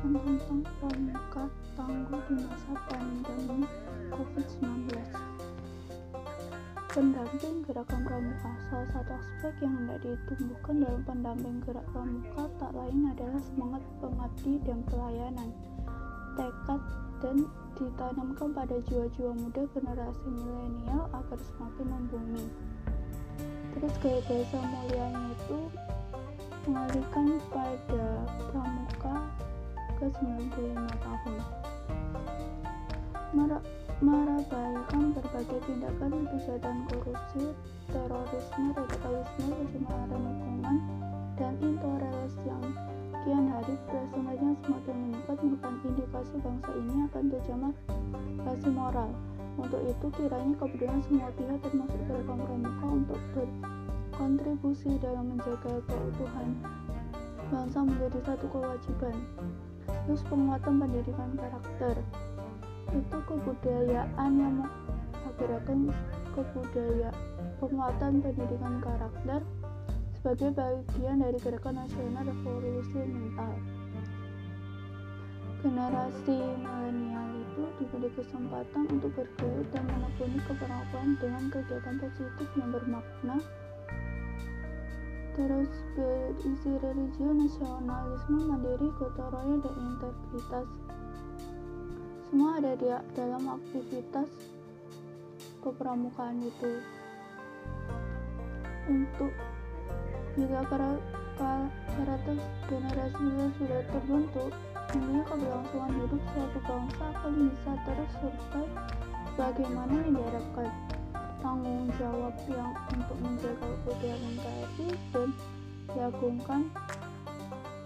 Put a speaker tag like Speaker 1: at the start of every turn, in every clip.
Speaker 1: tentang pramuka tangguh di masa pandemi COVID-19. Pendamping gerakan pramuka salah satu aspek yang hendak ditumbuhkan dalam pendamping gerak pramuka tak lain adalah semangat pengabdi dan pelayanan, tekad dan ditanamkan pada jiwa-jiwa muda generasi milenial agar semakin membumi. Terus gaya bahasa mulianya itu mengalihkan pada pramuka ke 95 tahun. Merabayakan berbagai tindakan kejahatan korupsi, terorisme, radikalisme, pencemaran lingkungan, dan intoleransi yang kian hari presentasinya semakin meningkat merupakan indikasi bangsa ini akan tercemar kasih moral. Untuk itu kiranya kepedulian semua pihak termasuk gerakan pramuka untuk berkontribusi dalam menjaga keutuhan bangsa menjadi satu kewajiban. Terus penguatan pendidikan karakter itu kebudayaan yang menggerakkan kebudayaan penguatan pendidikan karakter sebagai bagian dari gerakan nasional revolusi mental. Generasi milenial itu diberi kesempatan untuk bergelut dan menekuni keberagaman dengan kegiatan positif yang bermakna terus berisi religi, nasionalisme, mandiri, gotong royong, dan integritas. Semua ada di dalam aktivitas kepramukaan itu. Untuk jika karakter generasi sudah terbentuk, Intinya keberlangsungan hidup suatu bangsa akan bisa terus survive bagaimana yang diharapkan tanggung jawab yang untuk menjaga keutuhan NKRI dan diagungkan.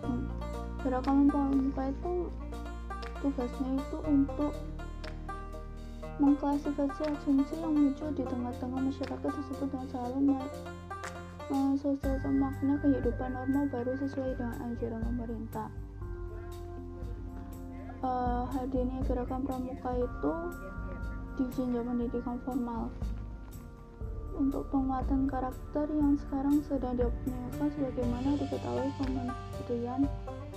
Speaker 1: Hmm, gerakan pemerintah itu tugasnya itu untuk mengklasifikasi asumsi yang muncul di tengah-tengah masyarakat tersebut dengan selalu mensosialisasikan makna kehidupan normal baru sesuai dengan anjuran pemerintah. Uh, hadirnya gerakan pramuka itu di jenjang pendidikan formal untuk penguatan karakter yang sekarang sedang dioptimalkan sebagaimana diketahui Kementerian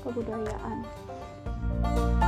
Speaker 1: Kebudayaan. Thank you